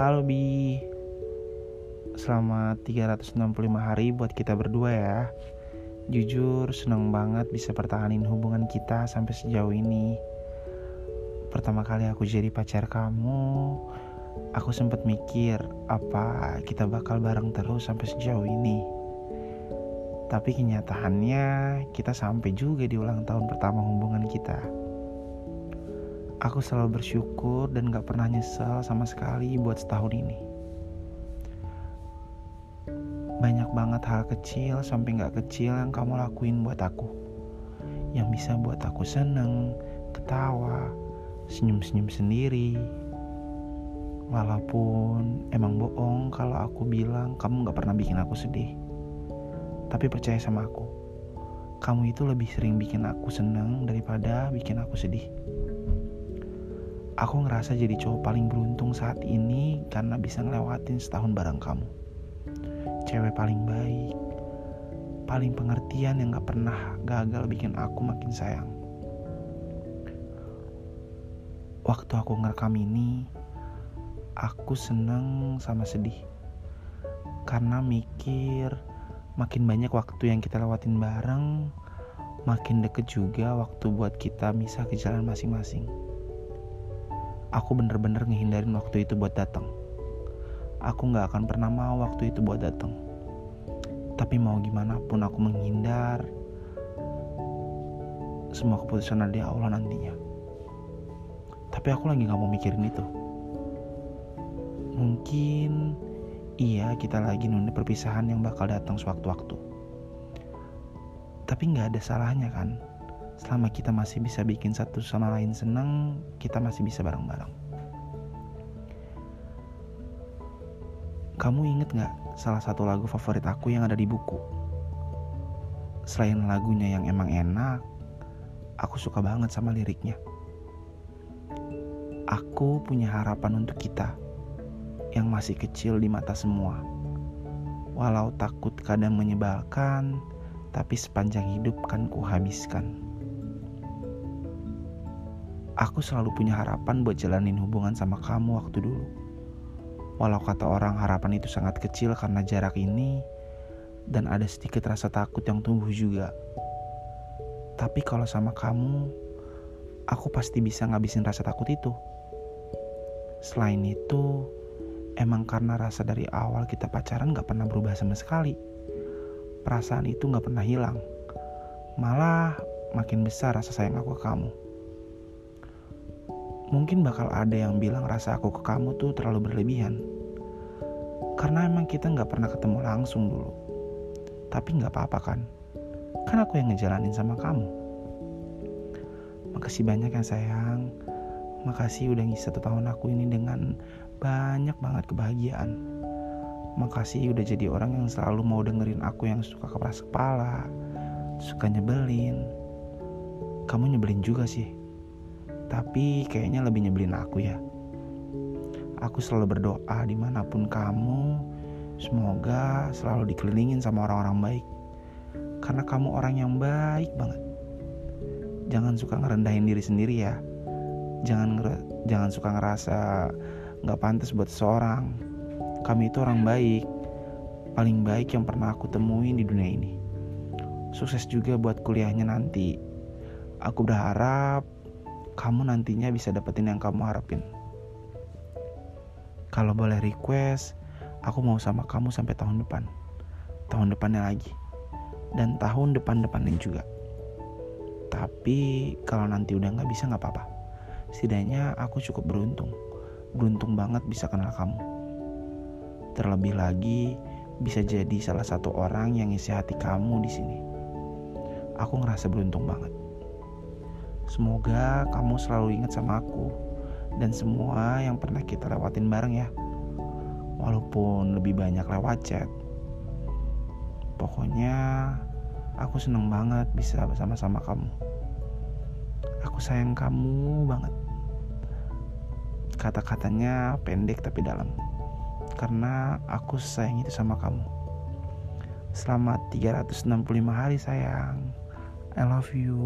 Halo Bi. Selamat 365 hari buat kita berdua ya. Jujur seneng banget bisa pertahanin hubungan kita sampai sejauh ini. Pertama kali aku jadi pacar kamu Aku sempat mikir apa kita bakal bareng terus sampai sejauh ini. Tapi kenyataannya kita sampai juga di ulang tahun pertama hubungan kita Aku selalu bersyukur dan gak pernah nyesel sama sekali buat setahun ini. Banyak banget hal kecil sampai gak kecil yang kamu lakuin buat aku. Yang bisa buat aku seneng, ketawa, senyum-senyum sendiri. Walaupun emang bohong kalau aku bilang kamu gak pernah bikin aku sedih. Tapi percaya sama aku, kamu itu lebih sering bikin aku seneng daripada bikin aku sedih. Aku ngerasa jadi cowok paling beruntung saat ini karena bisa ngelewatin setahun bareng kamu. Cewek paling baik, paling pengertian yang gak pernah gagal bikin aku makin sayang. Waktu aku ngerekam ini, aku seneng sama sedih. Karena mikir makin banyak waktu yang kita lewatin bareng, makin deket juga waktu buat kita bisa ke jalan masing-masing aku bener-bener ngehindarin waktu itu buat datang. Aku gak akan pernah mau waktu itu buat datang. Tapi mau gimana pun aku menghindar. Semua keputusan ada di Allah nantinya. Tapi aku lagi gak mau mikirin itu. Mungkin iya kita lagi nunda perpisahan yang bakal datang sewaktu-waktu. Tapi gak ada salahnya kan selama kita masih bisa bikin satu sama lain senang, kita masih bisa bareng-bareng. Kamu inget gak salah satu lagu favorit aku yang ada di buku? Selain lagunya yang emang enak, aku suka banget sama liriknya. Aku punya harapan untuk kita yang masih kecil di mata semua. Walau takut kadang menyebalkan, tapi sepanjang hidup kan kuhabiskan. Aku selalu punya harapan buat jalanin hubungan sama kamu waktu dulu. Walau kata orang harapan itu sangat kecil karena jarak ini dan ada sedikit rasa takut yang tumbuh juga. Tapi kalau sama kamu, aku pasti bisa ngabisin rasa takut itu. Selain itu, emang karena rasa dari awal kita pacaran gak pernah berubah sama sekali. Perasaan itu gak pernah hilang. Malah makin besar rasa sayang aku ke kamu. Mungkin bakal ada yang bilang rasa aku ke kamu tuh terlalu berlebihan. Karena emang kita gak pernah ketemu langsung dulu. Tapi gak apa-apa kan? Kan aku yang ngejalanin sama kamu. Makasih banyak ya sayang. Makasih udah ngisi satu tahun aku ini dengan banyak banget kebahagiaan. Makasih udah jadi orang yang selalu mau dengerin aku yang suka keras kepala, suka nyebelin. Kamu nyebelin juga sih. Tapi kayaknya lebih nyebelin aku ya. Aku selalu berdoa di mana pun kamu, semoga selalu dikelilingin sama orang-orang baik. Karena kamu orang yang baik banget. Jangan suka ngerendahin diri sendiri ya. Jangan jangan suka ngerasa nggak pantas buat seorang. Kami itu orang baik, paling baik yang pernah aku temuin di dunia ini. Sukses juga buat kuliahnya nanti. Aku berharap kamu nantinya bisa dapetin yang kamu harapin. Kalau boleh request, aku mau sama kamu sampai tahun depan. Tahun depannya lagi. Dan tahun depan-depannya juga. Tapi kalau nanti udah gak bisa gak apa-apa. Setidaknya aku cukup beruntung. Beruntung banget bisa kenal kamu. Terlebih lagi bisa jadi salah satu orang yang isi hati kamu di sini. Aku ngerasa beruntung banget. Semoga kamu selalu ingat sama aku dan semua yang pernah kita lewatin bareng ya. Walaupun lebih banyak lewat chat. Pokoknya aku seneng banget bisa bersama-sama kamu. Aku sayang kamu banget. Kata-katanya pendek tapi dalam. Karena aku sayang itu sama kamu. Selamat 365 hari sayang. I love you.